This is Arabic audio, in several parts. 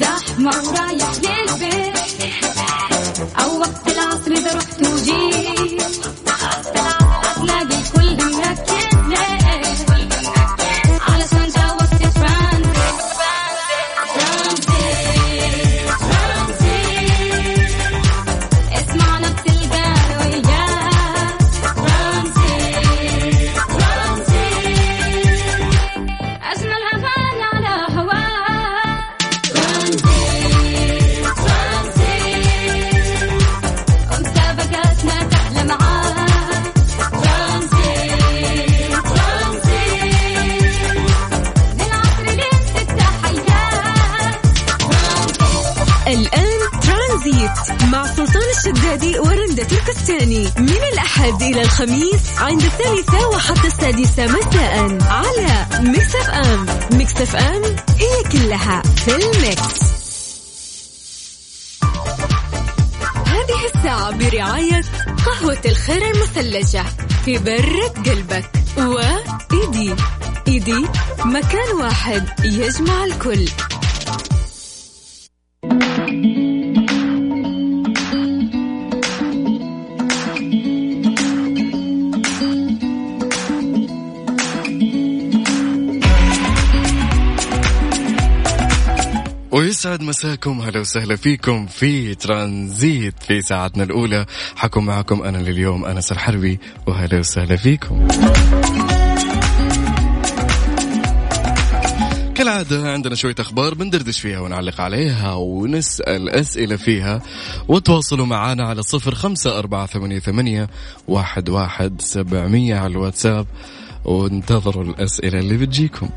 زحمة ورايح الخميس عند الثالثة وحتى السادسة مساء على Mix FM Mix FM it's all in the mix. هذه الساعة برعاية قهوة الخير المثلجة برد قلبك وإيدي. إيدي مكان واحد يجمع الكل. ويسعد مساكم هلا وسهلا فيكم في ترانزيت في ساعتنا الأولى. حكم معكم أنا لليوم أنس الحربي وهلا وسهلا فيكم. كالعادة عندنا شوية أخبار بندردش فيها ونعلق عليها ونسأل أسئلة فيها. وتواصلوا معنا على صفر خمسة أربعة ثمانية, ثمانية واحد, واحد سبعمية على الواتساب. وانتظروا الأسئلة اللي بتجيكم.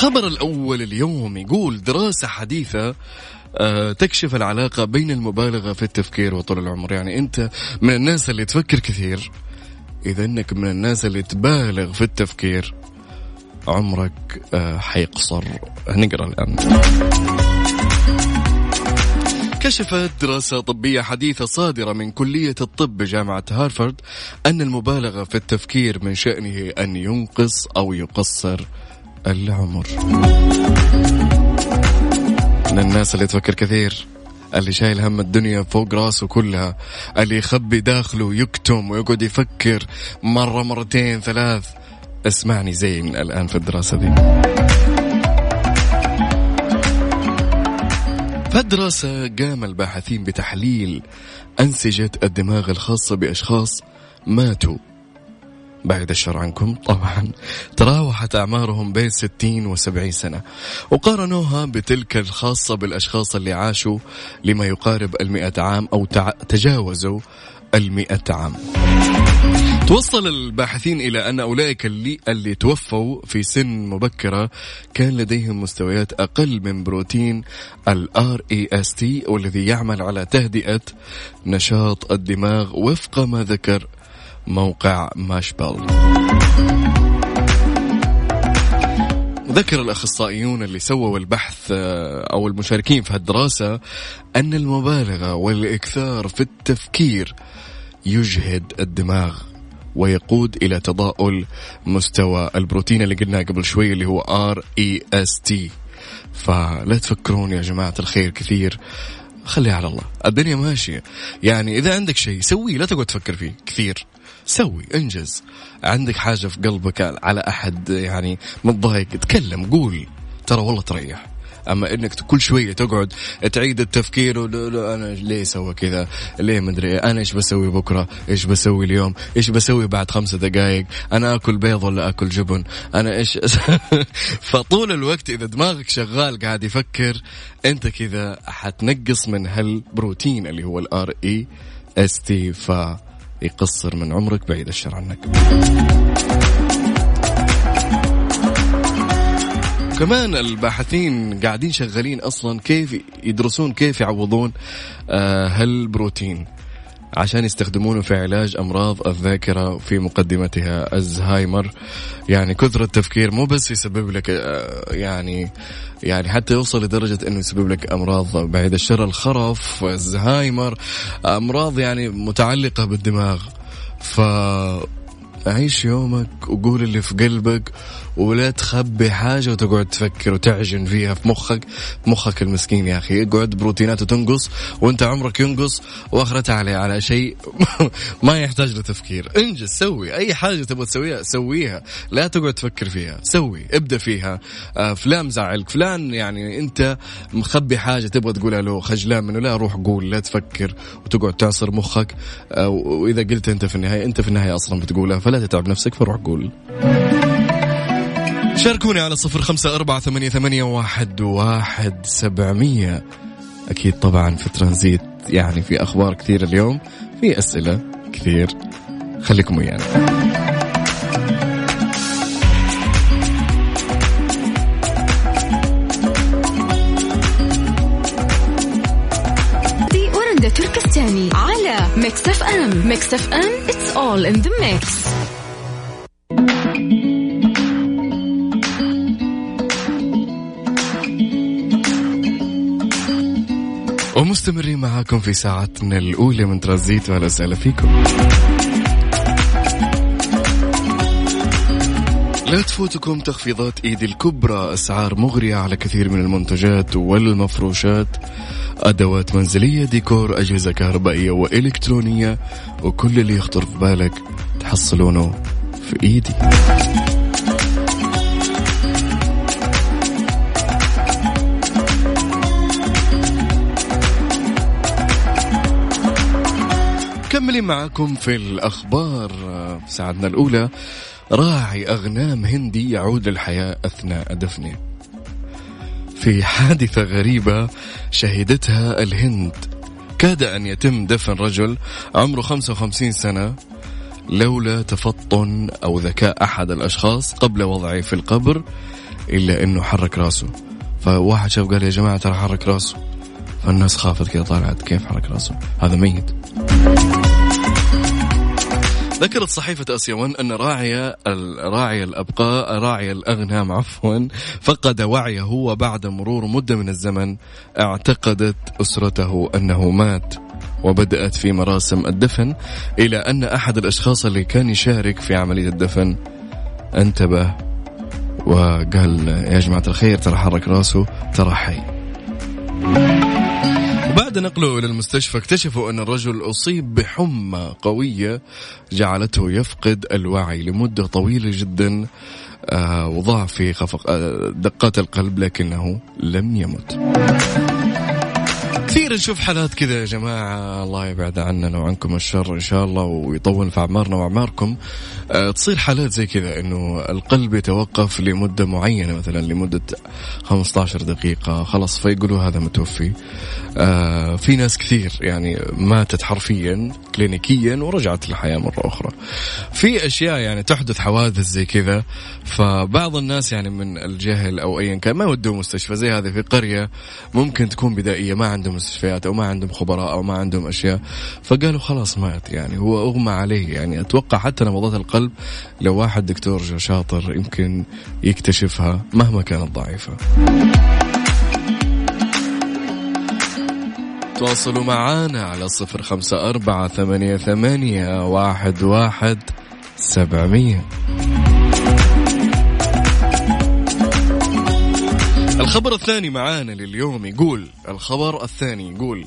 خبر الأول اليوم يقول دراسة حديثة آه، تكشف العلاقة بين المبالغة في التفكير وطول العمر. يعني أنت من الناس اللي تفكر كثير. إذا أنك من الناس اللي تبالغ في التفكير عمرك آه، حيقصر. نقرأ الآن. كشفت دراسة طبية حديثة صادرة من كلية الطب بجامعة هارفارد أن المبالغة في التفكير من شأنه أن ينقص أو يقصر. العمر. من الناس اللي تفكر كثير اللي شايل هم الدنيا فوق راسه كلها اللي يخبي داخله يكتم ويقعد يفكر مرة مرتين ثلاث. اسمعني زين الآن في الدراسة دي. فالدراسة قام الباحثين بتحليل أنسجة الدماغ الخاصة بأشخاص ماتوا بعد الشر عنكم طبعا. تراوحت أعمارهم بين 60 و 70 سنة. وقارنوها بتلك الخاصة بالأشخاص اللي عاشوا لما يقارب المئة عام أو تجاوزوا المئة عام. توصل الباحثين إلى أن أولئك اللي, اللي توفوا في سن مبكرة كان لديهم مستويات أقل من بروتين ال REST والذي يعمل على تهدئة نشاط الدماغ وفق ما ذكر موقع ماشبل. ذكر الأخصائيون اللي سووا البحث آه، أو المشاركين في هالدراسة أن المبالغة والإكثار في التفكير يجهد الدماغ ويقود إلى تضاؤل مستوى البروتين اللي قلناه قبل شوي اللي هو REST فلا تفكرون يا جماعة الخير كثير خليها على الله. الدنيا ماشية. يعني إذا عندك شيء سويه لا تقعد تفكر فيه كثير. سوي انجز. عندك حاجة في قلبك على أحد يعني متضايق تكلم قول. ترى والله تريح. أما إنك كل شوية تقعد تعيد التفكير لا أنا ليه سوى كذا؟ ليه مدري؟ أنا إيش بسوي بكرة؟ إيش بسوي اليوم؟ إيش بسوي بعد خمسة دقائق أنا آكل بيض ولا آكل جبن؟ أنا إيش؟ فطول الوقت إذا دماغك شغال قاعد يفكر أنت كذا حتنقص من هالبروتين اللي هو ال R E S T فيقصر من عمرك بعيد الشر عنك. كمان الباحثين قاعدين شغالين أصلا كيف يدرسون كيف يعوضون آه هالبروتين. عشان يستخدمونه في علاج أمراض الذاكرة في مقدمتها ألزهايمر. يعني كثر التفكير مو بس يسبب لك آه، يعني يعني حتى يوصل لدرجة إنه يسبب لك أمراض بعيد الشر الخرف ألزهايمر أمراض يعني متعلقة بالدماغ. ف عيش يومك وقول اللي في قلبك ولا تخبي حاجة وتقعد تفكر وتعجن فيها في مخك. مخك المسكين يا أخي. يقعد بروتيناته تنقص وأنت عمرك ينقص وآخرتها على على شيء ما يحتاج لتفكير. انجز سوي. أي حاجة تبغى تسويها سويها. لا تقعد تفكر فيها. سوي. ابدأ فيها. آه فلان مزعلك فلان يعني أنت مخبي حاجة تبغى تقولها له خجلان منه. لا روح قول لا تفكر وتقعد تعصر مخك. آه وإذا قلت أنت في النهاية أنت في النهاية أصلا بتقولها فلا تتعب نفسك فروح قول. شاركوني على صفر خمسة أربعة ثمانية, ثمانية واحد, واحد سبعمية. أكيد طبعا في ترانزيت يعني في أخبار كثير اليوم في أسئلة كثير. خليكم ويانا. تركستاني على Mix FM Mix FM it's all in the mix. ومستمرين معاكم في ساعتنا الأولى من ترانزيت وأهلا وسهلا فيكم. لا تفوتكم تخفيضات إيد الكبرى أسعار مغرية على كثير من المنتجات والمفروشات أدوات منزلية ديكور أجهزة كهربائية وإلكترونية وكل اللي يخطر في بالك تحصلونه في إيدي. مكملين معاكم في الأخبار. في ساعتنا الأولى راعي أغنام هندي يعود للحياة أثناء دفنه. في حادثة غريبة شهدتها الهند. كاد أن يتم دفن رجل عمره 55 سنة لولا تفطن أو ذكاء أحد الأشخاص قبل وضعه في القبر إلا أنه حرك راسه. فواحد شاف قال يا جماعة ترى حرك راسه. فالناس خافت كذا طلعت كيف حرك راسه؟ هذا ميت. ذكرت صحيفة آسيا ون أن راعي راعي الأبقاء راعي الأغنام عفوا فقد وعيه وبعد مرور مدة من الزمن اعتقدت أسرته أنه مات وبدأت في مراسم الدفن إلى أن أحد الأشخاص اللي كان يشارك في عملية الدفن انتبه وقال يا جماعة الخير ترى حرك راسه ترى حي. وبعد نقله إلى المستشفى اكتشفوا أن الرجل أصيب بحمى قوية جعلته يفقد الوعي لمدة طويلة جدا آه وضعف في خفق آه دقات القلب لكنه لم يمت. كثير نشوف حالات كذا يا جماعة. الله يبعد عننا وعنكم الشر إن شاء الله ويطول في أعمارنا وأعماركم. أه تصير حالات زي كذا إنه القلب يتوقف لمدة معينة مثلا لمدة 15 دقيقة. خلاص فيقولوا هذا متوفي. أه في ناس كثير يعني ماتت حرفيا كلينيكيا ورجعت للحياة مرة أخرى. في أشياء يعني تحدث حوادث زي كذا فبعض الناس يعني من الجهل أو أيا كان ما يودوا مستشفى زي هذه في قرية ممكن تكون بدائية ما عندهم مستشفيات أو ما عندهم خبراء أو ما عندهم أشياء. فقالوا خلاص مات يعني هو أغمى عليه يعني. أتوقع حتى نبضات القلب لو واحد دكتور شاطر يمكن يكتشفها مهما كانت ضعيفة. تواصلوا معنا على صفر خمسة أربعة ثمانية, ثمانية واحد, واحد سبعمية. الخبر الثاني معانا لليوم يقول الخبر الثاني يقول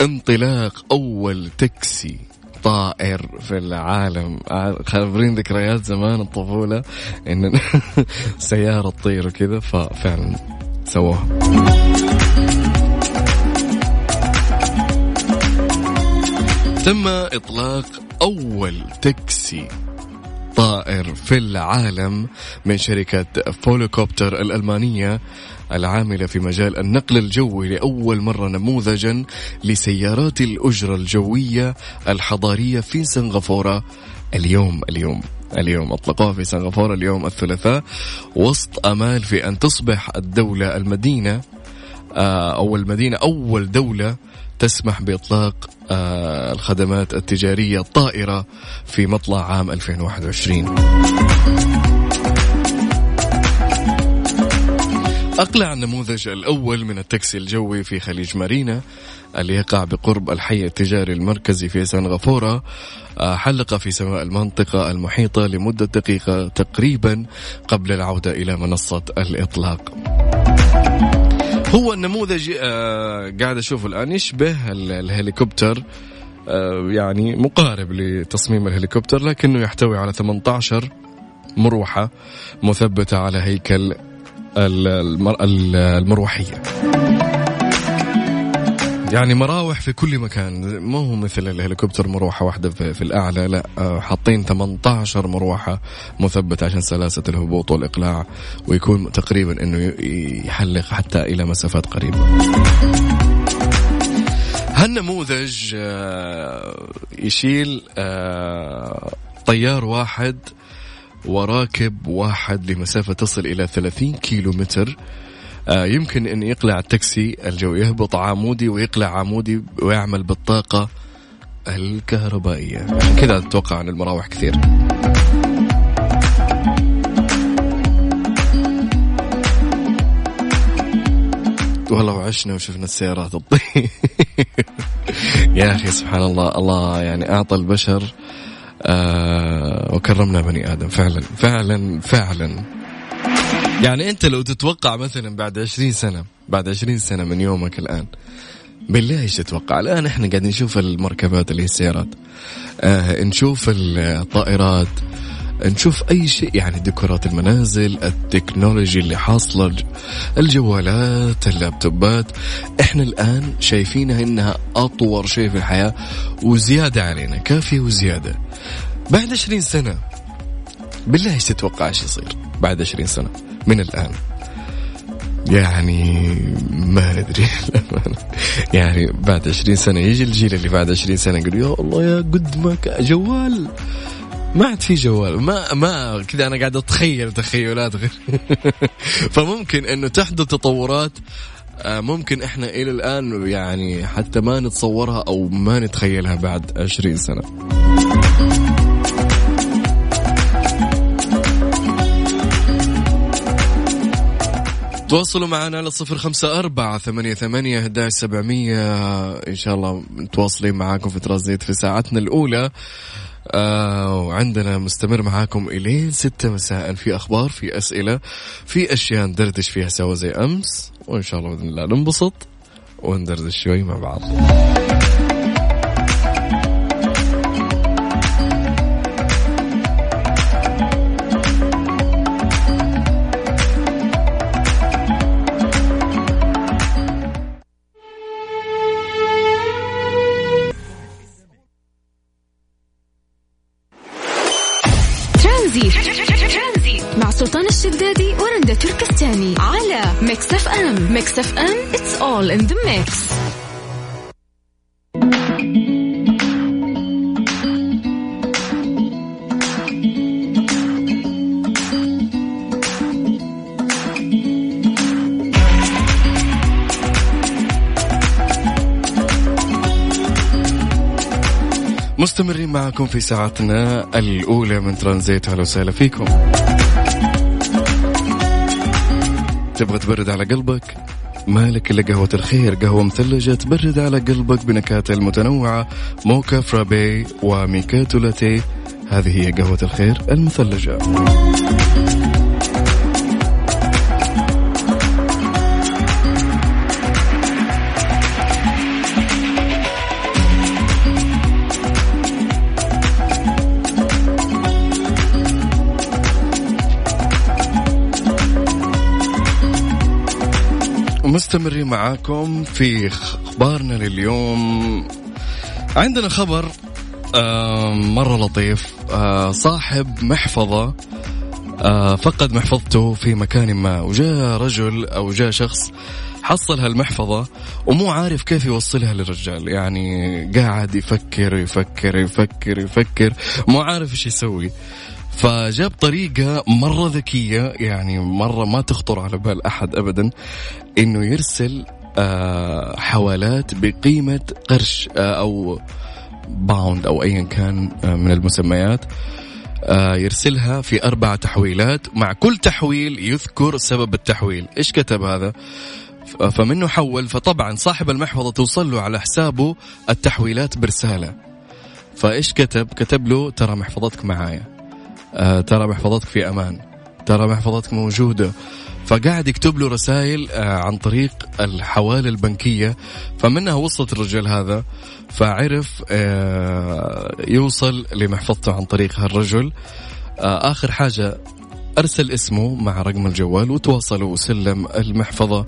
انطلاق أول تاكسي طائر في العالم. خابرين ذكريات زمان الطفولة إن سيارة تطير وكذا ففعلا سووها. تم إطلاق أول تاكسي طائر في العالم من شركة فولوكوبتر الألمانية العاملة في مجال النقل الجوي لأول مرة نموذجا لسيارات الأجرة الجوية الحضارية في سنغافورة اليوم. اليوم اليوم أطلقوها في سنغافورة اليوم الثلاثاء. وسط أمال في أن تصبح الدولة المدينة أو المدينة أول دولة تسمح بإطلاق آه الخدمات التجارية الطائرة في مطلع عام 2021 أقلع النموذج الأول من التاكسي الجوي في خليج مارينا اللي يقع بقرب الحي التجاري المركزي في سنغافورة. آه، حلق في سماء المنطقة المحيطة لمدة دقيقة تقريبا قبل العودة إلى منصة الإطلاق. هو النموذج آه، قاعد أشوفه الآن يشبه ال- الهليكوبتر آه، يعني مقارب لتصميم الهليكوبتر لكنه يحتوي على 18 مروحة مثبتة على هيكل ال- المر- ال- المروحية. يعني مراوح في كل مكان. مو هو مثل الهليكوبتر مروحة واحدة في, في الأعلى لا آه، حاطين 18 مروحة مثبتة عشان سلاسة الهبوط والإقلاع ويكون تقريبا أنه ي- يحلق حتى إلى مسافات قريبة. هالنموذج آه، يشيل آه، طيار واحد وراكب واحد لمسافة تصل إلى 30 كيلو متر يمكن أن يقلع التاكسي الجوي يهبط عمودي ويقلع عمودي ويعمل بالطاقة الكهربائية. كذا أتوقع عن المراوح كثير. والله وعشنا وشفنا السيارات تطير. يا أخي سبحان الله الله يعني أعطى البشر آه وكرمنا بني آدم. فعلا فعلا فعلا. يعني أنت لو تتوقع مثلا بعد عشرين سنة بعد عشرين سنة من يومك الآن بالله إيش تتوقع؟ الآن إحنا قاعدين نشوف المركبات اللي هي السيارات. آه نشوف الطائرات نشوف أي شيء يعني ديكورات المنازل التكنولوجي اللي حاصلة الج- الجوالات اللابتوبات. إحنا الآن شايفينها إنها أطور شيء في الحياة وزيادة علينا كافية وزيادة. بعد 20 سنة بالله إيش تتوقع إيش يصير بعد 20 سنة؟ من الآن. يعني ما ندري. يعني بعد 20 سنة يجي الجيل اللي بعد 20 سنة يقول يا الله يا قد ما جوال. ما عاد في جوال. ما ما كذا أنا قاعد أتخيل تخيلات غير. فممكن إنه تحدث تطورات آه، ممكن إحنا إلى الآن يعني حتى ما نتصورها أو ما نتخيلها بعد 20 سنة. تواصلوا معنا على صفر خمسة أربعة ثمانية ثمانية سبعمية. إن شاء الله متواصلين معاكم في ترانزيت في ساعتنا الأولى. آه وعندنا مستمر معاكم إلين ستة مساء. في أخبار في أسئلة في أشياء ندردش فيها سوا زي أمس. وإن شاء الله بإذن الله ننبسط وندردش شوي مع بعض. FM it's all in the mix مستمرين معكم في ساعتنا الأولى من ترانزيت. أهلا وسهلا فيكم. تبغى تبرد على قلبك؟ مالك إلا قهوة الخير قهوة مثلجة تبرد على قلبك بنكهاتها المتنوعة موكا فرابي وميكاتو لاتيه. هذه هي قهوة الخير المثلجة. مستمرين معاكم في أخبارنا لليوم. عندنا خبر آه، مرة لطيف. آه، صاحب محفظة آه، فقد محفظته في مكان ما وجاء رجل أو جاء شخص حصل هالمحفظة ومو عارف كيف يوصلها للرجال. يعني قاعد يفكر يفكر يفكر يفكر مو عارف إيش يسوي. فجاب طريقة مرة ذكية يعني مرة ما تخطر على بال أحد أبدا إنه يرسل آه، حوالات بقيمة قرش آه، أو باوند أو أيا كان آه، من المسميات يرسلها في أربع تحويلات. مع كل تحويل يذكر سبب التحويل. إيش كتب هذا؟ فمنه حول فطبعا صاحب المحفظة توصل له على حسابه التحويلات برسالة. فإيش كتب؟ كتب له ترى محفظتك معايا. ترى محفظتك في أمان. ترى محفظتك موجودة. فقاعد يكتب له رسائل آه عن طريق الحوالة البنكية. فمنها وصلت الرجال هذا فعرف آه يوصل لمحفظته عن طريق هالرجل. آه آخر حاجة أرسل اسمه مع رقم الجوال وتواصلوا وسلم المحفظة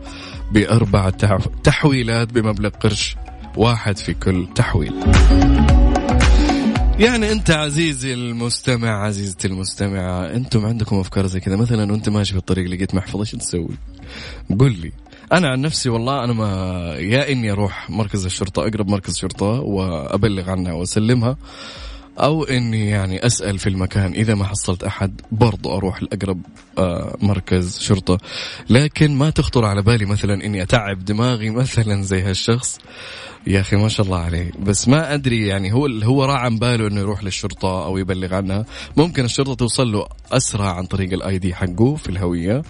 بأربع تح- تحويلات بمبلغ قرش واحد في كل تحويل. يعني انت عزيزي المستمع عزيزتي المستمعة أنتم عندكم افكار زي كذا. مثلا وانت ماشي في الطريق لقيت محفظة شو تسوي؟ قل لي. أنا عن نفسي والله أنا ما يا إني أروح مركز الشرطة أقرب مركز شرطة وأبلغ عنها وأسلمها. أو إني يعني أسأل في المكان. إذا ما حصلت أحد برضو أروح لأقرب آه، مركز شرطة. لكن ما تخطر على بالي مثلا إني أتعب دماغي مثلا زي هالشخص. يا أخي ما شاء الله عليه. بس ما أدري يعني هو هو راعى عن باله إنه يروح للشرطة أو يبلغ عنها. ممكن الشرطة توصل له أسرع عن طريق الاي دي حقه في الهوية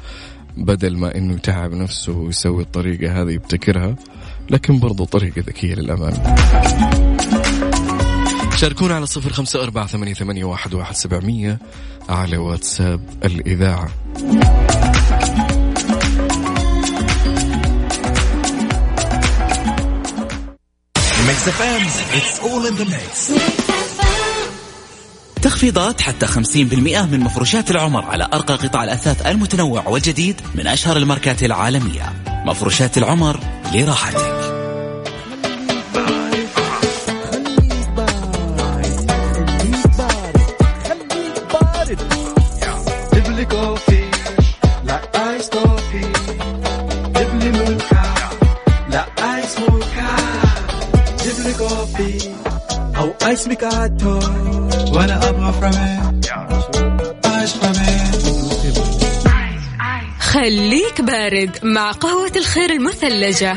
بدل ما إنه يتعب نفسه ويسوي الطريقة هذه يبتكرها. لكن برضو طريقة ذكية للأمانة. شاركونا على صفر خمسة أربعة ثمانية, ثمانية واحد, واحد سبعمية على واتساب الإذاعة. Mix FM it's all in the mix تخفيضات حتى 50% من مفروشات العمر على أرقى قطع الأثاث المتنوع والجديد من أشهر الماركات العالمية. مفروشات العمر لراحتك. coffee أو ice macchiato وأنا أبغى ice خليك بارد مع قهوة الخير المثلجة.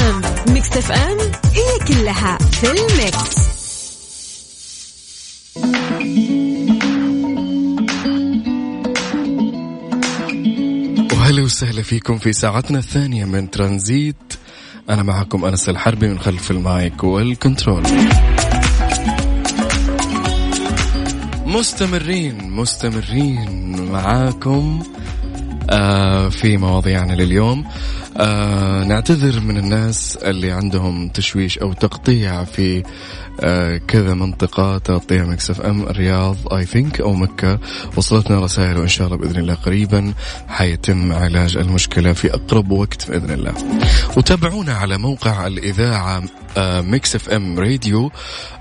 FM Mix FM it's all in the mix. وهلا وسهلا فيكم في ساعتنا الثانية من ترانزيت. أنا معكم أنس الحربي من خلف ال mic وال control. مستمرين مستمرين معاكم آه في مواضيعنا لليوم. آه نعتذر من الناس اللي عندهم تشويش أو تقطيع في آه كذا منطقة تغطية ميكس اف ام الرياض I think أو مكة. وصلتنا رسائل وإن شاء الله بإذن الله قريبا حيتم علاج المشكلة في أقرب وقت بإذن الله. وتابعونا على موقع الإذاعة آه ميكس اف أم راديو.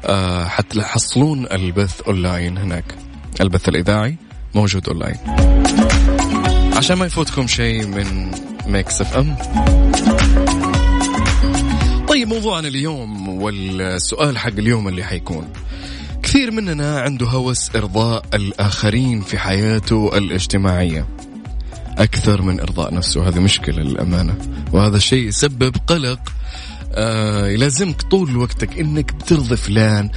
آه حتحصلون البث أونلاين هناك. البث الإذاعي موجود أونلاين. عشان ما يفوتكم شيء من ميكس اف ام. طيب موضوعنا اليوم والسؤال حق اليوم اللي حيكون. كثير مننا عنده هوس إرضاء الآخرين في حياته الاجتماعية. أكثر من إرضاء نفسه هذه مشكلة للأمانة. وهذا الشيء يسبب قلق آه يلازمك طول وقتك إنك بترضي فلان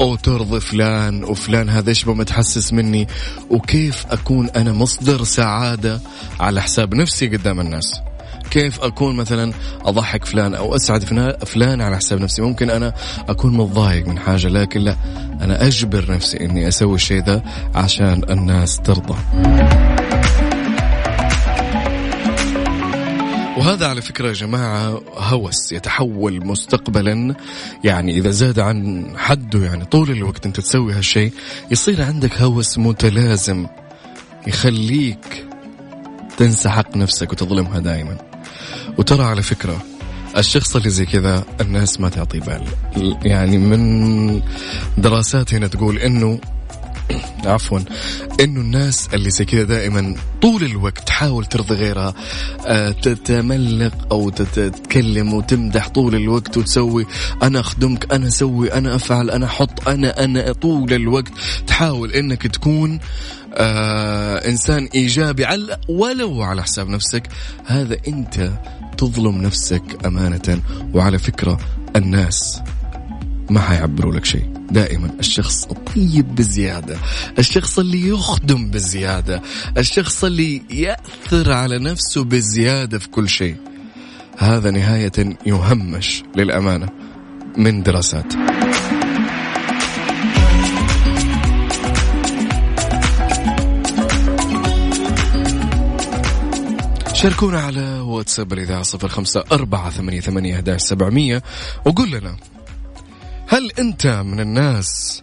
أو ترضي فلان وفلان هذا إيش متحسس مني؟ وكيف أكون أنا مصدر سعادة على حساب نفسي قدام الناس؟ كيف أكون مثلا أضحك فلان أو أسعد فلان على حساب نفسي؟ ممكن أنا أكون متضايق من حاجة لكن لا أنا أجبر نفسي إني أسوي الشيء ذا عشان الناس ترضى. وهذا على فكرة يا جماعة هوس يتحول مستقبلا. يعني إذا زاد عن حده يعني طول الوقت أنت تسوي هالشيء يصير عندك هوس متلازم يخليك تنسى حق نفسك وتظلمها دائما وترى على فكرة الشخص اللي زي كذا الناس ما تعطي بال. يعني من دراسات هنا تقول إنه عفوا. إنه الناس اللي زي كذا دائما طول الوقت تحاول ترضي غيرها آه، تتملق أو تت- تتكلم وتمدح طول الوقت وتسوي أنا أخدمك أنا أسوي أنا أفعل أنا أحط أنا أنا طول الوقت. تحاول إنك تكون آه إنسان إيجابي على ولو على حساب نفسك. هذا أنت تظلم نفسك أمانة. وعلى فكرة الناس ما حيعبروا لك شيء. دائما الشخص الطيب بزيادة الشخص اللي يخدم بزيادة الشخص اللي يأثر على نفسه بزيادة في كل شيء. هذا نهاية يهمش للأمانة من دراسات شاركونا على واتساب الإذاعة صفر خمسة أربعة ثمانية ثمانية وقول لنا هل أنت من الناس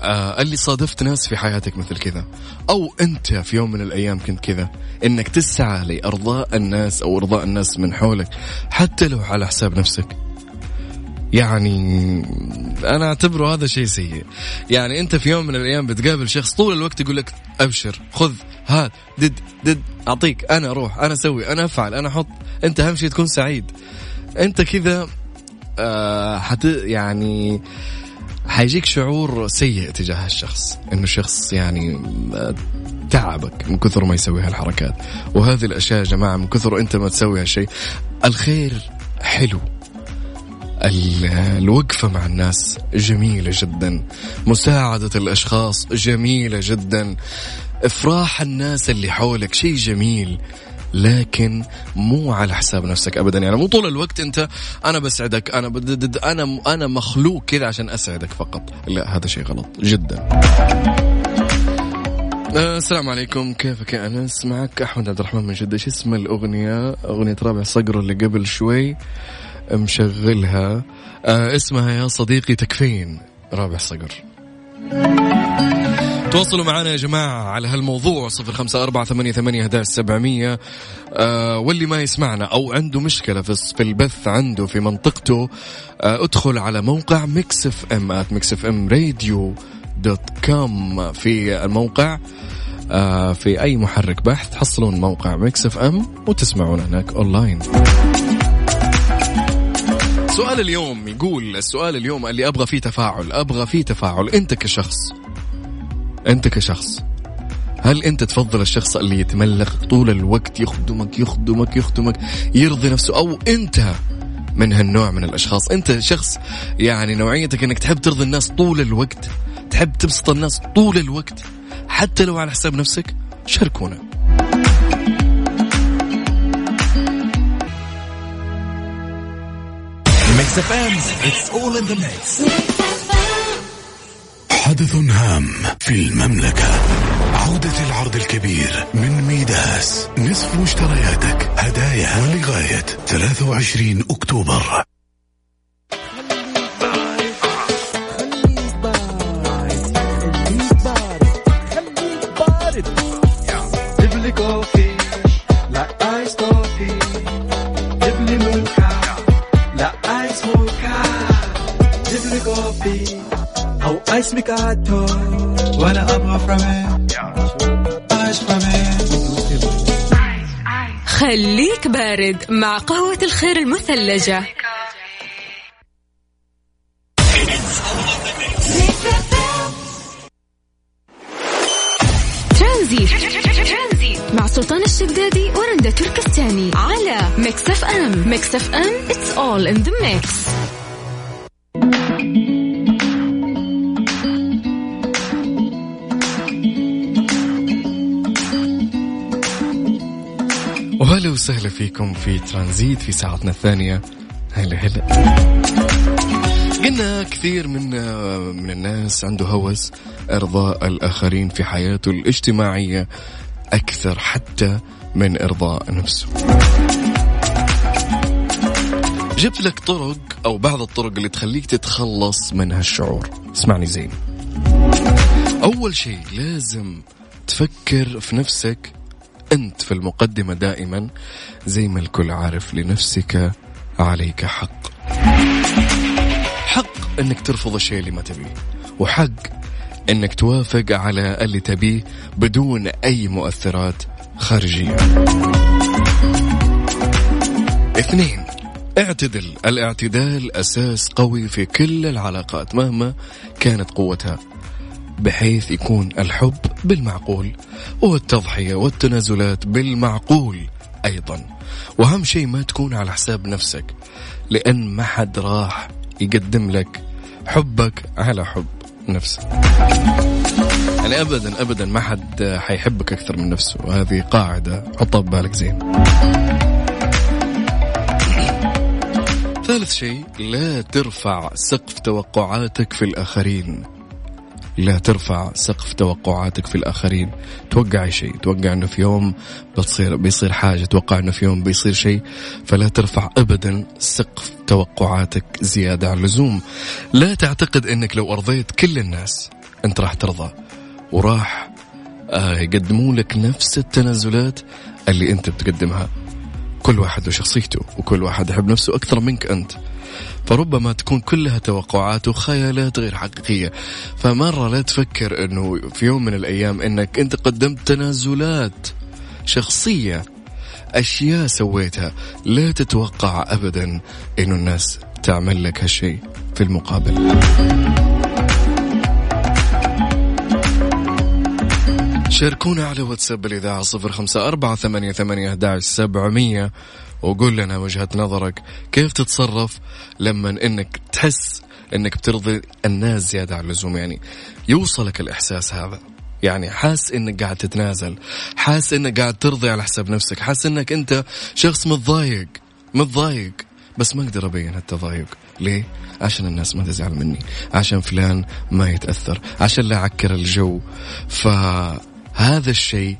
آه اللي صادفت ناس في حياتك مثل كذا؟ أو أنت في يوم من الأيام كنت كذا؟ إنك تسعى لإرضاء الناس أو إرضاء الناس من حولك حتى لو على حساب نفسك. يعني أنا أعتبره هذا شيء سيء. يعني أنت في يوم من الأيام بتقابل شخص طول الوقت يقول لك أبشر خذ هات دد دد أعطيك أنا أروح أنا أسوي أنا أفعل أنا أحط أنت أهم شيء تكون سعيد. أنت كذا آه حت يعني حيجيك شعور سيء تجاه الشخص إنه الشخص يعني آه، تعبك من كثر ما يسوي هالحركات. وهذه الأشياء يا جماعة من كثر أنت ما تسوي هالشيء. الخير حلو. ال- الوقفة مع الناس جميلة جدا. مساعدة الأشخاص جميلة جدا. إفراح الناس اللي حولك شيء جميل. لكن مو على حساب نفسك ابدا. يعني مو طول الوقت أنت أنا بسعدك أنا بدد أنا أنا مخلوق كذا عشان أسعدك فقط. لا هذا شيء غلط جدا. آه، السلام عليكم. كيفك يا أنس؟ معك أحمد عبد الرحمن من جدة. إيش اسم الأغنية؟ أغنية رابع صقر اللي قبل شوي مشغلها. آه اسمها يا صديقي تكفين. رابع صقر. تواصلوا معنا يا جماعة على هالموضوع صفر خمسة أربعة ثمانية ثمانية هداش سبعمية آه واللي ما يسمعنا أو عنده مشكلة في في البث عنده في منطقته آه ادخل على موقع ميكس إف إم at ميكس إف إم راديو dot com. في الموقع آه في أي محرك بحث تحصلون موقع ميكس إف إم وتسمعون هناك أونلاين. سؤال اليوم يقول السؤال اليوم اللي أبغى فيه تفاعل أبغى فيه تفاعل أنت كشخص أنت كشخص هل أنت تفضل الشخص اللي يتملق طول الوقت يخدمك يخدمك يخدمك يرضي نفسه؟ أو أنت من هالنوع من الأشخاص؟ أنت شخص يعني نوعيتك إنك تحب ترضي الناس طول الوقت تحب تبسط الناس طول الوقت حتى لو على حساب نفسك؟ شاركونا. ميكس اف ام it's all in the mix حدث هام في المملكة. عودة العرض الكبير من ميداس. نصف مشترياتك. هدايا ولغاية 23 أكتوبر. ميكاتو وأنا أبغى فرامي خليك بارد مع قهوة الخير المثلجة. ترانزيت. مع سلطان الشدادي ورندا تركستاني على ميكس اف ام. ميكس اف ام it's all in the mix. وسهلا فيكم في ترانزيت في ساعتنا الثانية هلا هلا قلنا كثير من من الناس عنده هوس إرضاء الآخرين في حياته الاجتماعية أكثر حتى من إرضاء نفسه. جبت لك طرق أو بعض الطرق اللي تخليك تتخلص من هالشعور. اسمعني زين. أول شيء لازم تفكر في نفسك أنت في المقدمة دائما زي ما الكل عارف لنفسك عليك حق. حق إنك ترفض الشيء اللي ما تبيه وحق إنك توافق على اللي تبيه بدون أي مؤثرات خارجية. اثنين اعتدل. الاعتدال أساس قوي في كل العلاقات مهما كانت قوتها. بحيث يكون الحب بالمعقول والتضحية والتنازلات بالمعقول أيضا. وأهم شيء ما تكون على حساب نفسك لأن ما حد راح يقدم لك حبك على حب نفسه يعني ابدا ابدا ما حد حيحبك أكثر من نفسه. وهذه قاعدة حطها ببالك زين. ثالث شيء لا ترفع سقف توقعاتك في الآخرين. لا ترفع سقف توقعاتك في الآخرين. توقع شيء. توقع أنه في يوم بتصير بيصير حاجة. توقع أنه في يوم بيصير شيء. فلا ترفع أبدا سقف توقعاتك زيادة عن اللزوم. لا تعتقد أنك لو أرضيت كل الناس أنت راح ترضى. وراح آه، يقدموا لك نفس التنازلات اللي أنت بتقدمها. كل واحد وشخصيته وكل واحد يحب نفسه أكثر منك أنت. فربما تكون كلها توقعات وخيالات غير حقيقية. فمرة لا تفكر أنه في يوم من الأيام أنك أنت قدمت تنازلات شخصية أشياء سويتها لا تتوقع أبدا أنه الناس تعمل لك هالشيء في المقابل. شاركونا على واتساب الإذاعة صفر خمسة أربعة ثمانية ثمانية سبعمية وقول لنا وجهة نظرك. كيف تتصرف لما إنك تحس إنك بترضي الناس زيادة عن اللزوم؟ يعني يوصلك الإحساس هذا. يعني حاس إنك قاعد تتنازل حاس إنك قاعد ترضي على حساب نفسك حاس إنك أنت شخص متضايق متضايق. بس ما أقدر أبين هالتضايق ليه؟ عشان الناس ما تزعل مني عشان فلان ما يتأثر عشان لا اعكر الجو. فهذا الشيء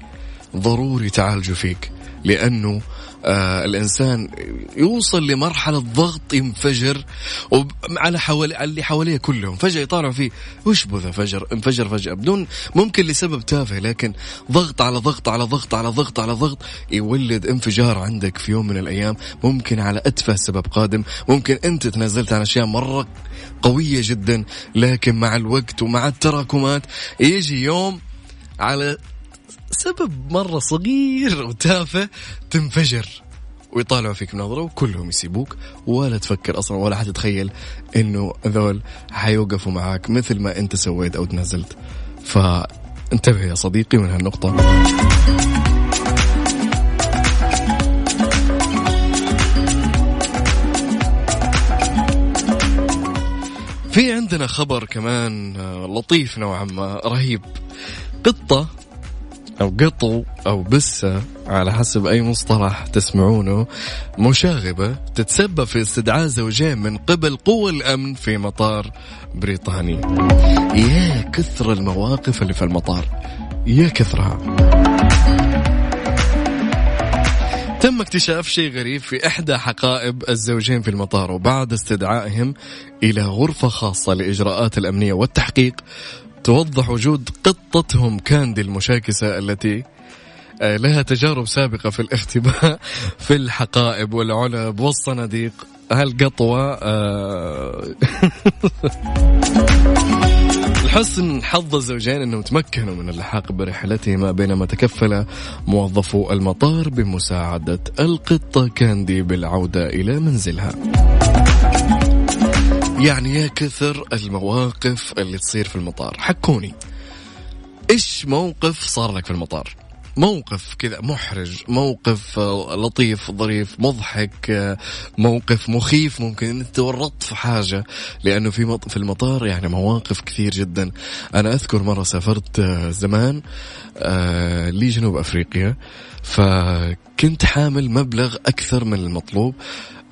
ضروري تعالجه فيك لأنه آه الإنسان يوصل لمرحلة ضغط ينفجر على حوالي اللي حواليه كلهم فجأة يطالعوا فيه وش بذا فجر انفجر فجأة. بدون ممكن لسبب تافه لكن ضغط على ضغط على ضغط على ضغط على ضغط يولد انفجار عندك في يوم من الأيام ممكن على أتفه سبب قادم. ممكن أنت تنازلت عن أشياء مرة قوية جدا لكن مع الوقت ومع التراكمات يجي يوم على سبب مرة صغير وتافه تنفجر. ويطالعوا فيك نظرة وكلهم يسيبوك ولا تفكر أصلا ولا حتتخيل إنه ذول حيوقفوا معاك مثل ما أنت سويت أو تنازلت فانتبه يا صديقي من هالنقطة. في عندنا خبر كمان آه، لطيف نوعا ما رهيب. قطة أو قطو أو بسة على حسب أي مصطلح تسمعونه مشاغبة تتسبب في استدعاء زوجين من قبل قوى الأمن في مطار بريطاني يا كثر المواقف اللي في المطار يا كثرها. تم اكتشاف شيء غريب في إحدى حقائب الزوجين في المطار وبعد استدعائهم إلى غرفة خاصة لإجراءات الأمنية والتحقيق توضح وجود قطتهم كاندي المشاكسة التي آه، لها تجارب سابقة في الاختباء في الحقائب والعلب والصناديق. هالقطوة آه، لحسن حظ الزوجين أنهم تمكنوا من اللحاق برحلتهما بينما تكفل موظفو المطار بمساعدة القطة كاندي بالعودة إلى منزلها. يعني يا كثر المواقف اللي تصير في المطار. حكوني. إيش موقف صار لك في المطار؟ موقف كذا محرج موقف آه، لطيف ظريف مضحك آه، موقف مخيف ممكن أنت تورطت في حاجة لأنه في في المطار يعني مواقف كثير جدا. أنا أذكر مرة سافرت آه، زمان لجنوب أفريقيا فكنت حامل مبلغ أكثر من المطلوب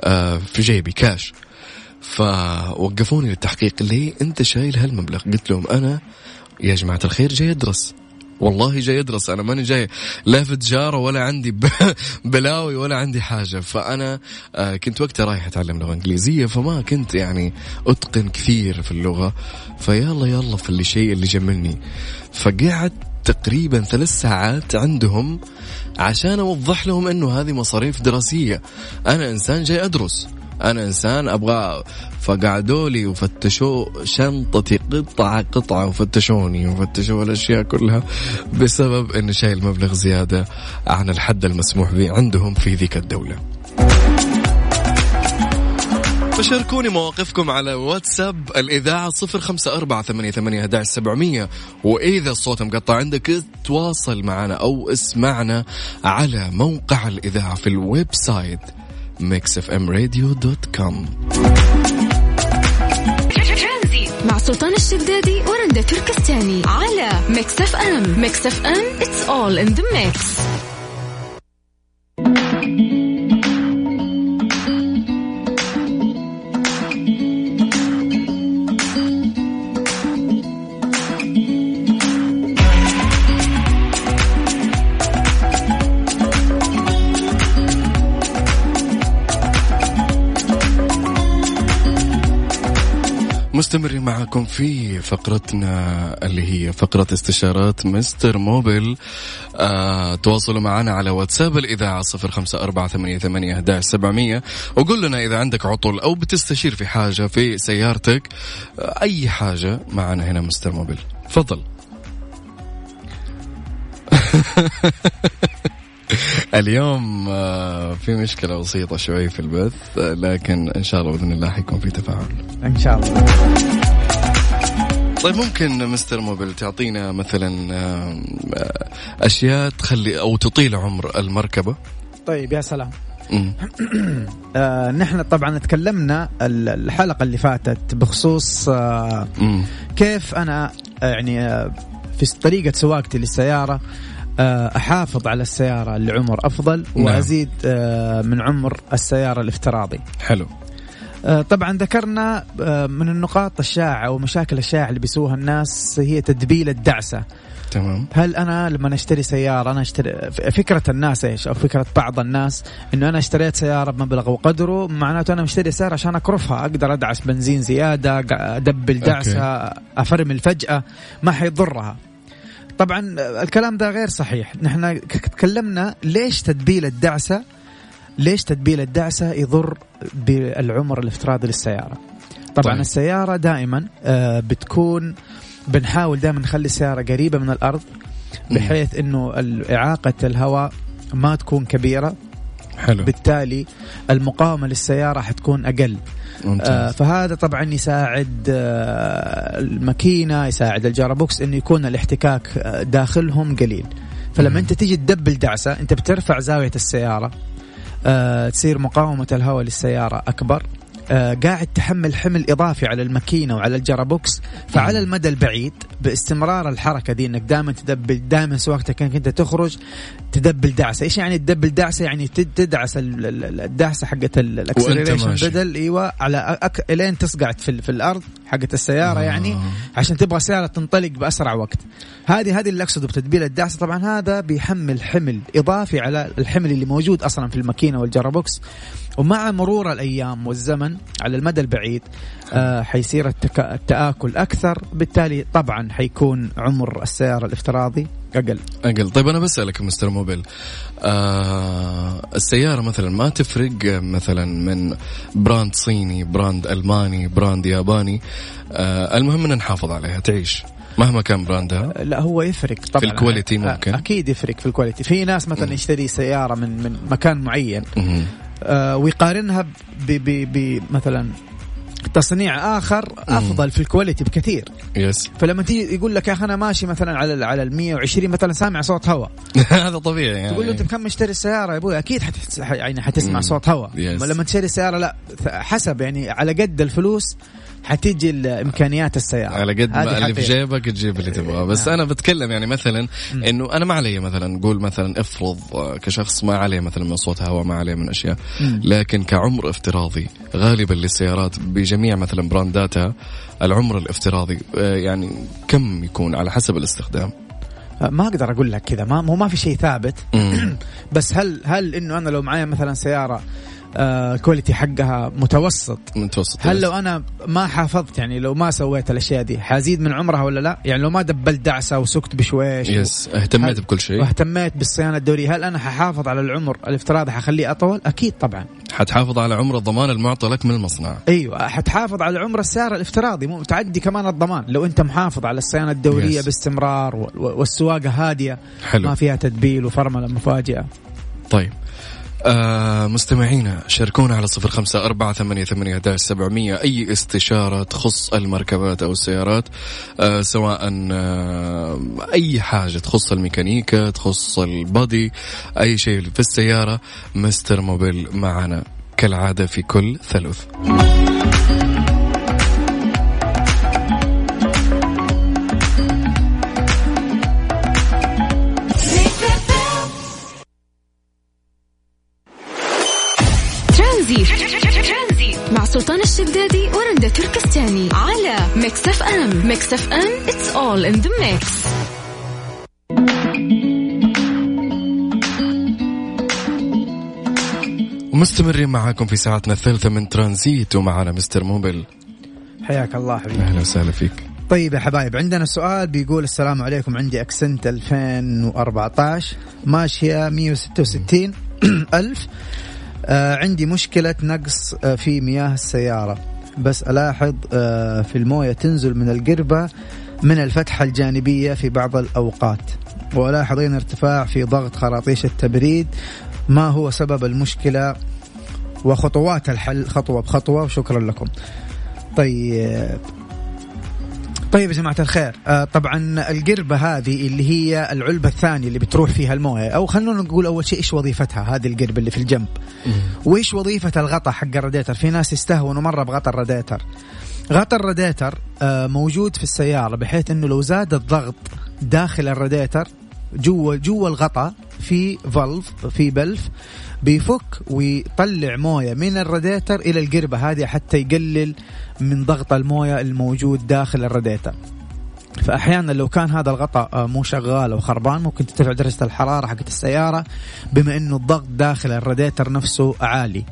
آه، في جيبي كاش فوقفوني للتحقيق ليه انت شايل هالمبلغ. قلت لهم أنا يا جماعة الخير جاي أدرس. والله جاي أدرس أنا ماني جاي لا في تجارة ولا عندي بلاوي ولا عندي حاجة. فأنا آه، كنت وقتها رايح أتعلم لغة إنجليزية فما كنت يعني أتقن كثير في اللغة. فيلا يلا في اللي شيء اللي جملني. فقعدت تقريبا ثلاث ساعات عندهم عشان أوضح لهم إنه هذه مصاريف دراسية. أنا إنسان جاي أدرس. أنا إنسان أبغى فقعدوا لي وفتشوا شنطتي قطعة قطعة وفتشوني وفتشوا الأشياء كلها بسبب إني شايل مبلغ زيادة عن الحد المسموح به عندهم في ذيك الدولة. فشاركوني مواقفكم على واتساب الإذاعة صفر خمسة أربعة ثمانية ثمانية سبعمية وإذا الصوت مقطع عندك تواصل معنا أو اسمعنا على موقع الإذاعة في ال website mixfmradio.com مع سلطان الشدادي ورندا تركستاني على ميكس اف ام. ميكس اف ام it's all in the mix. معكم في فقرتنا اللي هي فقرة استشارات مستر موبل. آه تواصلوا معنا على واتساب الإذاعة صفر خمسة أربعة ثمانية, ثمانية سبعمية. وقول لنا إذا عندك عطل أو بتستشير في حاجة في سيارتك آه أي حاجة معنا هنا مستر موبل. تفضل. اليوم آه، في مشكلة بسيطة شوي في البث آه، لكن إن شاء الله بإذن الله حيكون في تفاعل. إن شاء الله. طيب ممكن مستر موبل تعطينا مثلا آه، أشياء تخلي أو تطيل عمر المركبة طيب يا سلام. آه نحن طبعا تكلمنا ال- الحلقة اللي فاتت بخصوص آه. كيف أنا آه، يعني آه في طريقة سواقتي للسيارة أحافظ على السيارة لعمر أفضل نعم. وأزيد من عمر السيارة الافتراضي حلو طبعا ذكرنا آه، من النقاط الشائعة ومشاكل الشائعة اللي بيسووها الناس هي تدبيل الدعسة. تمام. هل أنا لما أشتري سيارة أنا أشتري فكرة الناس إيش؟ أو فكرة بعض الناس إنه أنا اشتريت سيارة بمبلغ وقدره معناته أنا مشتري سيارة عشان أكرفها. أقدر أدعس بنزين زيادة أدبل دعسة أفرمل فجأة ما حيضرها. طبعا آه، الكلام ده غير صحيح. نحن تكلمنا ليش تدبيل الدعسة ليش تدبيل الدعسة يضر بالعمر الافتراضي للسيارة؟ طبعا طيب. السيارة دائما آه، بتكون بنحاول دائما نخلي السيارة قريبة من الأرض بحيث إنه إعاقة الهواء ما تكون كبيرة. حلو. بالتالي المقاومة للسيارة حتكون أقل. آه ممتاز فهذا طبعا يساعد آه الماكينة يساعد الجاربوكس إنه يكون الاحتكاك آه، داخلهم قليل. فلما أنت تيجي ت double دعسة أنت بترفع زاوية السيارة آه تصير مقاومة الهواء للسيارة أكبر آه قاعد تحمل حمل إضافي على الماكينة وعلى ال gearbox فعلى المدى البعيد باستمرار الحركة دي إنك دائما ت double دائما سواقتك انك انت تخرج ت double دعسة، إيش يعني ت double دعسة؟ يعني تد- تدعس ال- ال- ال- الدعسة حقت ال acceleration. بدل إيوه على ac... إلين تصقع في, في الأرض حقت السيارة آه. يعني عشان تبغى السياره تنطلق بأسرع وقت. هذه هذه اللي أقصده بتدبيل الدعسه طبعا هذا بيحمل حمل إضافي على الحمل اللي موجود أصلا في الماكينة والجرابوكس ومع مرور الأيام والزمن على المدى البعيد آه حيصير التك... التآكل أكثر بالتالي طبعا حيكون عمر السيارة الافتراضي أقل. أقل. طيب أنا بسألك مستر موبيل. آه السيارة مثلا ما تفرق مثلا من brand صيني brand ألماني brand ياباني. آه المهم إن نحافظ عليها. تعيش. مهما كان brand ها. لا هو يفرق طبعا. ال quality أ- ممكن؟ أكيد يفرق في ال quality في ناس مثلا يشتري سيارة من من مكان معين. آه ويقارنها ب ب ب مثلا تصنيع آخر أفضل في ال quality بكثير. yes. فلما تيجي يقول لك يا أخي أنا ماشي مثلا على على ال 120 مثلا سامع صوت هواء. هذا طبيعي يعني. تقول له أنت بكم مشتري السيارة يا أبوي؟ أكيد حتحس يعني حتسمع مم. صوت هواء. لما تشتري السيارة لا حسب يعني على قد الفلوس حتيجي إمكانيات السيارة. على قد ما اللي في. جيبك تجيب اللي تبغاه. بس نعم. أنا بتكلم يعني مثلا إنه أنا ما علي مثلا قول مثلا افرض آه، كشخص ما عليه مثلا من صوت هواء ما عليه من أشياء. لكن كعمر افتراضي غالبا للسيارات بجميع مثلا برانداتها العمر الافتراضي آه، يعني كم يكون على حسب الاستخدام؟ ما أقدر أقول لك كذا. ما هو ما في شيء ثابت. بس هل هل إنه أنا لو معايا مثلا سيارة آه ال quality حقها متوسط. متوسط هل لو أنا ما حافظت يعني لو ما سويت الأشياء دي حازيد من عمرها ولا لا؟ يعني لو ما double ت دعسة وسكت بشويش yes اهتميت هل- بكل شيء. واهتميت بالصيانة الدورية هل أنا ححافظ على العمر؟ الافتراضي حخليه أطول؟ أكيد طبعا. حتحافظ على عمر الضمان المعطى لك من المصنع. أيوه حتحافظ على عمر السياره الافتراضي مو تعدي كمان الضمان. لو أنت محافظ على الصيانة الدورية Yes. باستمرار والسواقة هادية حلو. ما فيها تدبيل وفرملة مفاجئة. طيب. آه مستمعينا شاركونا على صفر خمسة أربعة ثمانية ثمانية سبعمية. أي استشارة تخص المركبات أو السيارات آه سواء آه أي حاجة تخص الميكانيكا تخص البادي أي شيء في السيارة مستر موبيل معنا. كالعادة في كل ثلث. تركستاني على ميكس اف ام ميكس اف ام it's all in the mix ومستمرين معاكم في ساعتنا الثالثة من ترانزيت ومعنا مستر موبيل حياك الله حبيبي. أهلا وسهلا فيك. طيب يا حبايب عندنا سؤال بيقول السلام عليكم عندي أكسنت 2014 ماشية 166 ألف. آه عندي مشكلة نقص آه في مياه السيارة. بس ألاحظ آه في الموية تنزل من القربة من الفتحة الجانبية في بعض الأوقات. وألاحظ ارتفاع في ضغط خراطيش التبريد. ما هو سبب المشكلة؟ وخطوات الحل خطوة بخطوة. وشكرا لكم. طيب طيب يا جماعة الخير آه طبعا القربة هذه اللي هي العلبة الثانية اللي بتروح فيها الموية أو خلونا نقول أول شيء إيش وظيفتها هذه القربة اللي في الجنب؟ وإيش وظيفة الغطاء حق الراديتر؟ في ناس يستهونوا مرة بغطاء الراديتر. غطاء الراديتر آه موجود في السيارة بحيث أنه لو زاد الضغط داخل الراديتر جوا جوا الغطاء في فالف في بلف بيفك ويطلع موية من الراديتر إلى القربة. هذه حتى يقلل من ضغط الموية الموجود داخل الراديتر. فأحيانا لو كان هذا الغطاء آه، مو شغال أو خربان ممكن ترتفع درجة الحرارة حقت السيارة بما إنه الضغط داخل الراديتر نفسه عالي.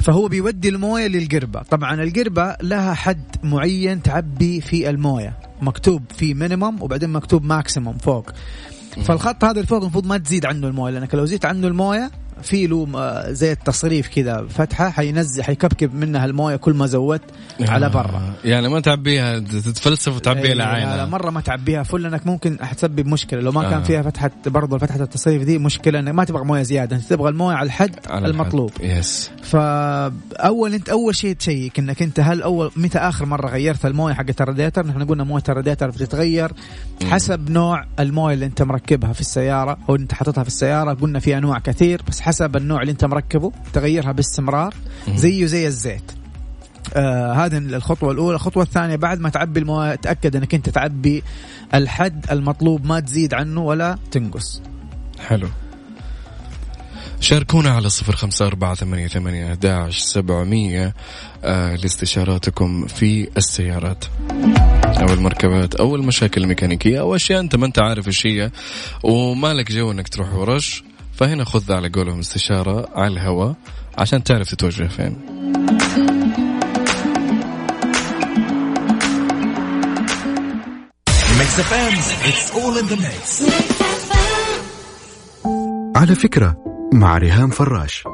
فهو بيودي الموية للقربة. طبعا القربة لها حد معين تعبي في الموية. مكتوب في minimum وبعدين مكتوب maximum فوق. فالخط هذا اللي فوق المفروض ما تزيد عنه الموية لأنك لو زدت عنه الموية في له زي التصريف كذا فتحة حينزل حيكبكب منها الموية كل ما زودت على برا. يعني ما تعبيها تتفلسف وتعبيها إيه، لا لعينها. مرة ما تعبيها full لأنك ممكن حتسبب مشكلة. لو ما آه. كان فيها فتحة برضه فتحة التصريف دي مشكلة إنك ما تبغى موية زيادة. إنت تبغى الموية على الحد على المطلوب. الحد. yes فاول أنت أول شيء تشيك إنك أنت هل أول متى آخر مرة غيرت الموية حقت الراديتر نحن قلنا موية الراديتر بتتغير حسب نوع الموية اللي أنت مركبها في السيارة أو أنت حاططها في السيارة. قلنا في أنواع كثير بس حسب النوع اللي انت مركبه تغيرها باستمرار زيه زي الزيت. آه هذه الخطوة الأولى، الخطوة الثانية بعد ما تعبي المويه تأكد أنك أنت تعبي الحد المطلوب ما تزيد عنه ولا تنقص. حلو. شاركونا على صفر خمسة أربعة ثمانية ثمانية أحداش سبعمية آه لاستشاراتكم في السيارات أو المركبات أو المشاكل الميكانيكية أو أشياء أنت ما أنت عارف إيش هي ومالك جو أنك تروح ورش. فهنا خذ على قولهم استشارة على الهواء عشان تعرف تتوجه فين. على فكرة مع ريهام فراش.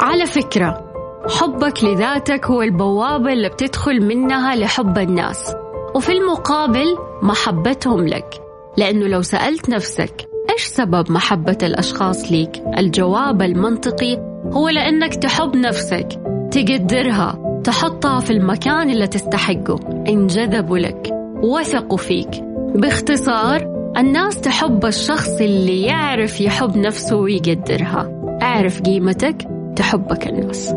على فكرة حبك لذاتك هو البوابة اللي بتدخل منها لحب الناس. وفي المقابل محبتهم لك. لأنه لو سألت نفسك إيش سبب محبة الأشخاص ليك؟ الجواب المنطقي هو لأنك تحب نفسك تقدرها تحطها في المكان اللي تستحقه انجذبوا لك وثقوا فيك. باختصار الناس تحب الشخص اللي يعرف يحب نفسه ويقدرها. اعرف قيمتك تحبك الناس.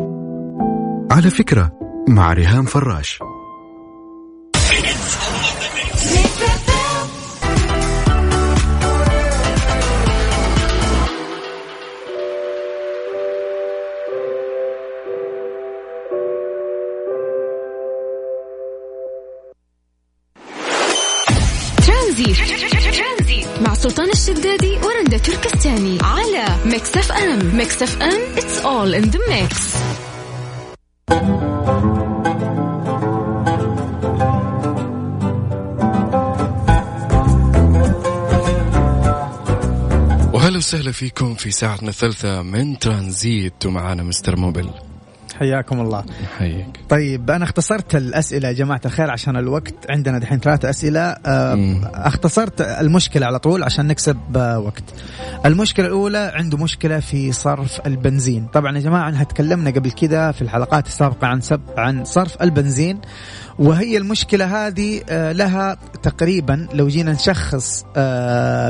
على فكرة مع ريهام فراش. ميكس اف ام all in the mix. وهلا وسهلا فيكم في ساعتنا الثالثة من ترانزيت ومعانا مستر موبل. حياكم الله. حيك طيب أنا اختصرت الأسئلة يا جماعة الخير عشان الوقت. عندنا دحين ثلاث أسئلة. آه،. اختصرت المشكلة على طول عشان نكسب آه، وقت. المشكلة الأولى عنده مشكلة في صرف البنزين. طبعا يا جماعة إحنا تكلمنا قبل كده في الحلقات السابقة عن سب عن صرف البنزين. وهي المشكلة هذه آه، لها تقريبا لو جينا نشخص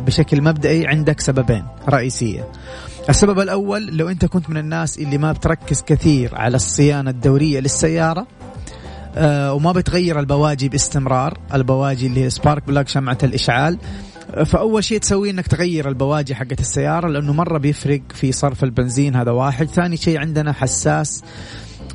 بشكل مبدئي عندك سببين رئيسية. السبب الأول لو أنت كنت من الناس اللي ما بتركز كثير على الصيانة الدورية للسيارة آه وما بتغير البواجي باستمرار البواجي اللي هي سبارك بلاك شمعة الإشعال فأول شيء تسويه أنك تغير البواجي حقت السيارة لأنه مرة بيفرق في صرف البنزين هذا واحد. ثاني شيء عندنا حساس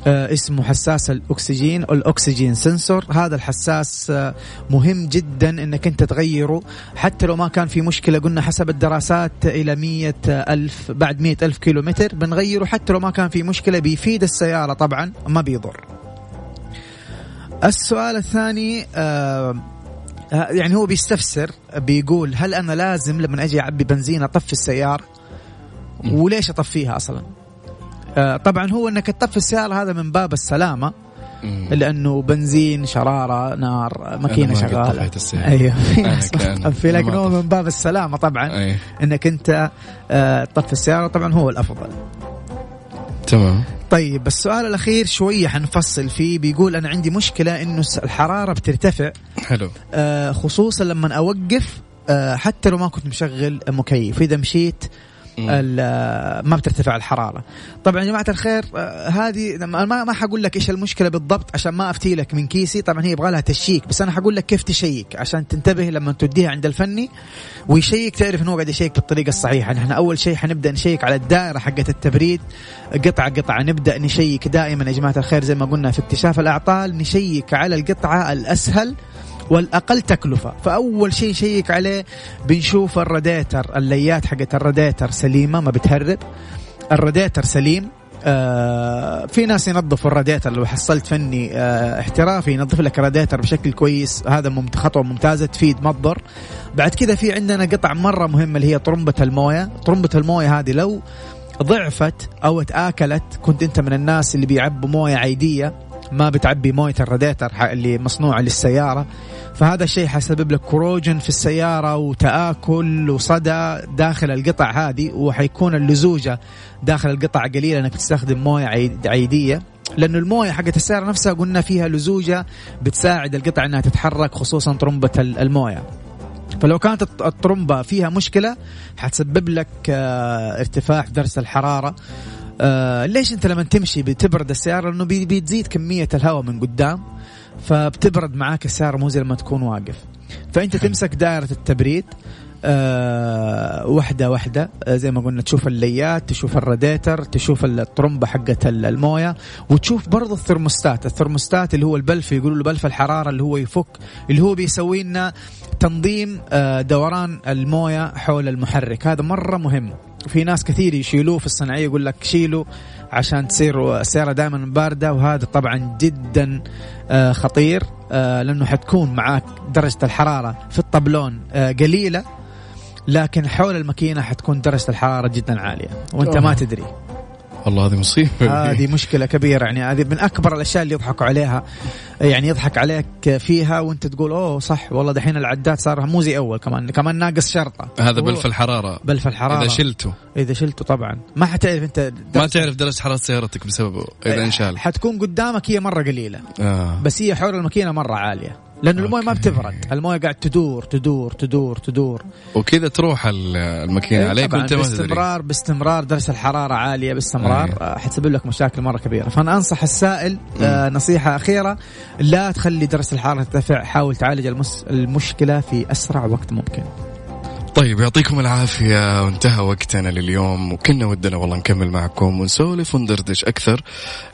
اسمه حساس الأكسجين الأكسجين سنسور. هذا الحساس آه، مهم جدا إنك أنت تغيره. حتى لو ما كان في مشكلة قلنا حسب الدراسات إلى مية ألف بعد مية ألف كيلو متر بنغيره. حتى لو ما كان في مشكلة بيفيد السيارة طبعا ما بيضر. السؤال الثاني آه آه، يعني هو بيستفسر بيقول هل أنا لازم لما أجي أعبي بنزين أطفي السيارة؟ وليش أطفيها أصلا؟ آه، طبعا هو إنك تطفي السيارة هذا من باب السلامة. لأنه بنزين شرارة نار ماكينة شغالة. طفيت السيارة. أيوه. في لكن هو. من باب السلامة طبعا. أي. إنك أنت آه، تطفي السيارة طبعا هو الأفضل. تمام. طيب السؤال الأخير شوية حنفصل فيه. بيقول أنا عندي مشكلة إنه الحرارة بترتفع. حلو. آه، خصوصا لما أوقف آه، حتى لو ما كنت مشغل مكيف. إذا مشيت آه، ما بترتفع الحرارة. طبعا يا جماعة الخير آه، هذه ما ما حقول لك إيش المشكلة بالضبط عشان ما أفتي لك من كيسي. طبعا هي يبغى لها تشيك بس أنا حقول لك كيف تشيك عشان تنتبه لما توديها عند الفني. ويشيك تعرف إنه قاعد يشيك بالطريقة الصحيحة. نحن أول شيء حنبدأ نشيك على الدائرة حقت التبريد. قطعة قطعة. نبدأ نشيك دائما يا جماعة الخير زي ما قلنا في اكتشاف الأعطال. نشيك على القطعة الأسهل. والأقل تكلفة. فأول شيء نشيك عليه بنشوف الراديتر الليات حقت الراديتر سليمة ما بتهرب. الراديتر سليم. آه في ناس ينظفوا الراديتر لو حصلت فني آه احترافي ينظف لك الراديتر بشكل كويس. هذا خطوة ممتازة تفيد تضر بعد كذا في عندنا قطع مرة مهمة اللي هي طرمبة الموية. طرمبة الموية هذه لو ضعفت أو تآكلت كنت أنت من الناس اللي بيعبوا موية عيديه ما بتعبي موية الراديتر اللي مصنوعة للسيارة. فهذا الشيء حيسبب لك كروجن في السيارة وتآكل وصدى داخل القطع هذه وحيكون اللزوجة داخل القطع قليلة إنك تستخدم موية عيد- عيدية. لأنه الموية حقت السيارة نفسها قلنا فيها لزوجة بتساعد القطع إنها تتحرك خصوصا طرمبه ال- الموية. فلو كانت الط- الطرمبة فيها مشكلة حتسبب لك آه، ارتفاع في درجة الحرارة. آه، ليش أنت لما تمشي بتبرد السيارة؟ لأنه بتزيد كمية الهواء من قدام. فبتبرد معاك السيارة مو زي لما تكون واقف. فأنت تمسك دائرة التبريد آه واحدة واحدة آه زي ما قلنا تشوف الليات تشوف الراديتر تشوف الطرمبة ال- الموية وتشوف برضو الثرموستات. الثرموستات اللي هو البلف يقولوا له بلف الحرارة اللي هو يفك اللي هو بيسوي لنا تنظيم آه دوران الموية حول المحرك. هذا مرة مهم. في ناس كثير يشيلوه في الصناعية يقول لك شيله عشان تصير السيارة دائما باردة وهذا طبعا جدا آه خطير آه لأنه حتكون معاك درجة الحرارة في الطبلون آه قليلة لكن حول الماكينة حتكون درجة الحرارة جدا عالية وأنت ما أوه. تدري والله هذه مصيبة. هذه مشكلة كبيرة. يعني هذه من أكبر الأشياء اللي يضحكوا عليها. يعني يضحك عليك فيها وأنت تقول أوه صح والله دحين العداد صار مو زي أول كمان كمان ناقص شرطة. هذا بلف الحرارة. بل في الحرارة. إذا شلته إذا شلته طبعا. ما حتعرف أنت ما تعرف درجه حرارة سيارتك بسببه إذا انشال حتكون قدامك هي مرة قليلة. آه. بس هي حول الماكينة مرة عالية. لأنه الموية ما. بتبرد. الموية قاعد تدور تدور تدور تدور. وكذا تروح ال- الماكينة عليك إيه، طبعاً. وأنت ما تدري. باستمرار باستمرار درجه الحرارة عالية باستمرار أيه. آه، حتسبب لك مشاكل مرة كبيرة. فأنا أنصح السائل آه نصيحة أخيرة لا تخلي درجه الحرارة ترتفع. حاول تعالج المس المشكلة في أسرع وقت ممكن. طيب يعطيكم العافية. وانتهى وقتنا لليوم وكنا ودنا والله نكمل معكم ونسولف وندردش أكثر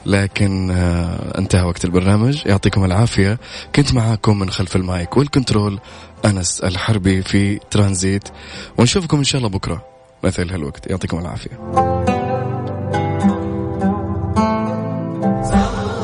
لكن آه انتهى وقت البرنامج. يعطيكم العافية. كنت معاكم من خلف ال mic وال control أنس الحربي في ترانزيت ونشوفكم إن شاء الله بكرة مثل هالوقت. يعطيكم العافية.